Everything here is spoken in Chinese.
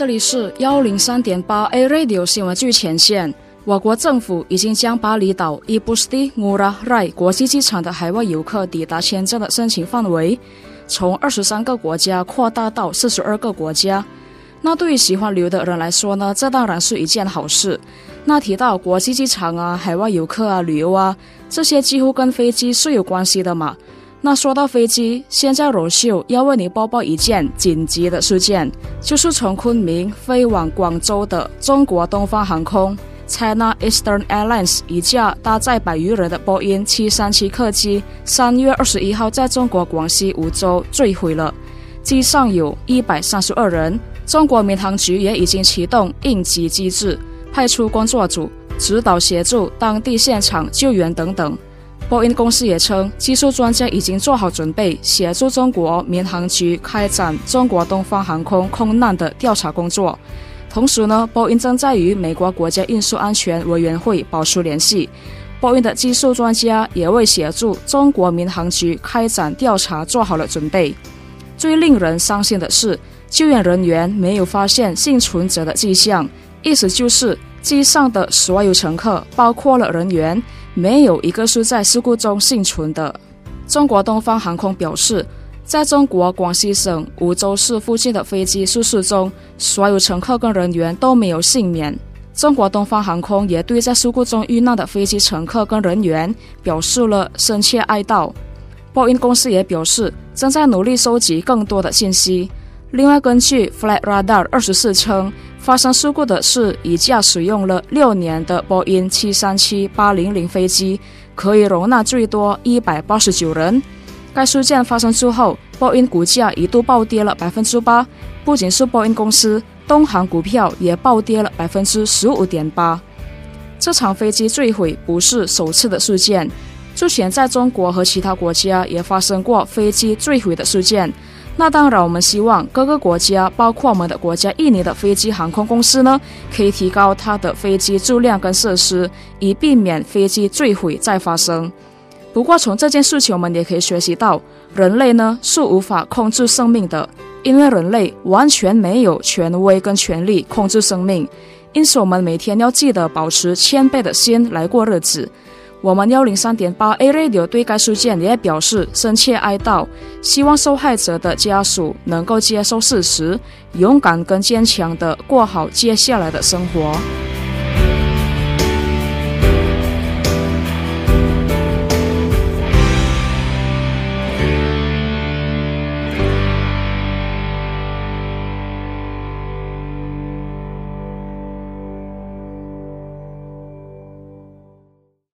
这里是幺零三点八 A Radio 新闻最前线。我国政府已经将巴厘岛伊布斯蒂乌拉赖国际机场的海外游客抵达签证的申请范围，从二十三个国家扩大到四十二个国家。那对于喜欢旅游的人来说呢，这当然是一件好事。那提到国际机场啊、海外游客啊、旅游啊，这些几乎跟飞机是有关系的嘛。那说到飞机，现在柔秀要为你播报一件紧急的事件，就是从昆明飞往广州的中国东方航空 （China Eastern Airlines） 一架搭载百余人的波音737客机，三月二十一号在中国广西梧州坠毁了，机上有一百三十二人。中国民航局也已经启动应急机制，派出工作组指导协助当地现场救援等等。波音公司也称，技术专家已经做好准备，协助中国民航局开展中国东方航空空难的调查工作。同时呢，波音正在与美国国家运输安全委员会保持联系。波音的技术专家也为协助中国民航局开展调查做好了准备。最令人伤心的是。救援人员没有发现幸存者的迹象，意思就是机上的所有乘客，包括了人员，没有一个是在事故中幸存的。中国东方航空表示，在中国广西省梧州市附近的飞机失事中，所有乘客跟人员都没有幸免。中国东方航空也对在事故中遇难的飞机乘客跟人员表示了深切哀悼。波音公司也表示，正在努力收集更多的信息。另外，根据 Flight Radar 二十四称，发生事故的是一架使用了六年的波音七三七八零零飞机，可以容纳最多一百八十九人。该事件发生之后，波音股价一度暴跌了百分之八，不仅是波音公司，东航股票也暴跌了百分之十五点八。这场飞机坠毁不是首次的事件，之前在中国和其他国家也发生过飞机坠毁的事件。那当然，我们希望各个国家，包括我们的国家印尼的飞机航空公司呢，可以提高它的飞机质量跟设施，以避免飞机坠毁再发生。不过，从这件事情我们也可以学习到，人类呢是无法控制生命的，因为人类完全没有权威跟权利控制生命。因此，我们每天要记得保持谦卑的心来过日子。我们幺零三点八 A Radio 对该事件也表示深切哀悼，希望受害者的家属能够接受事实，勇敢跟坚强的过好接下来的生活。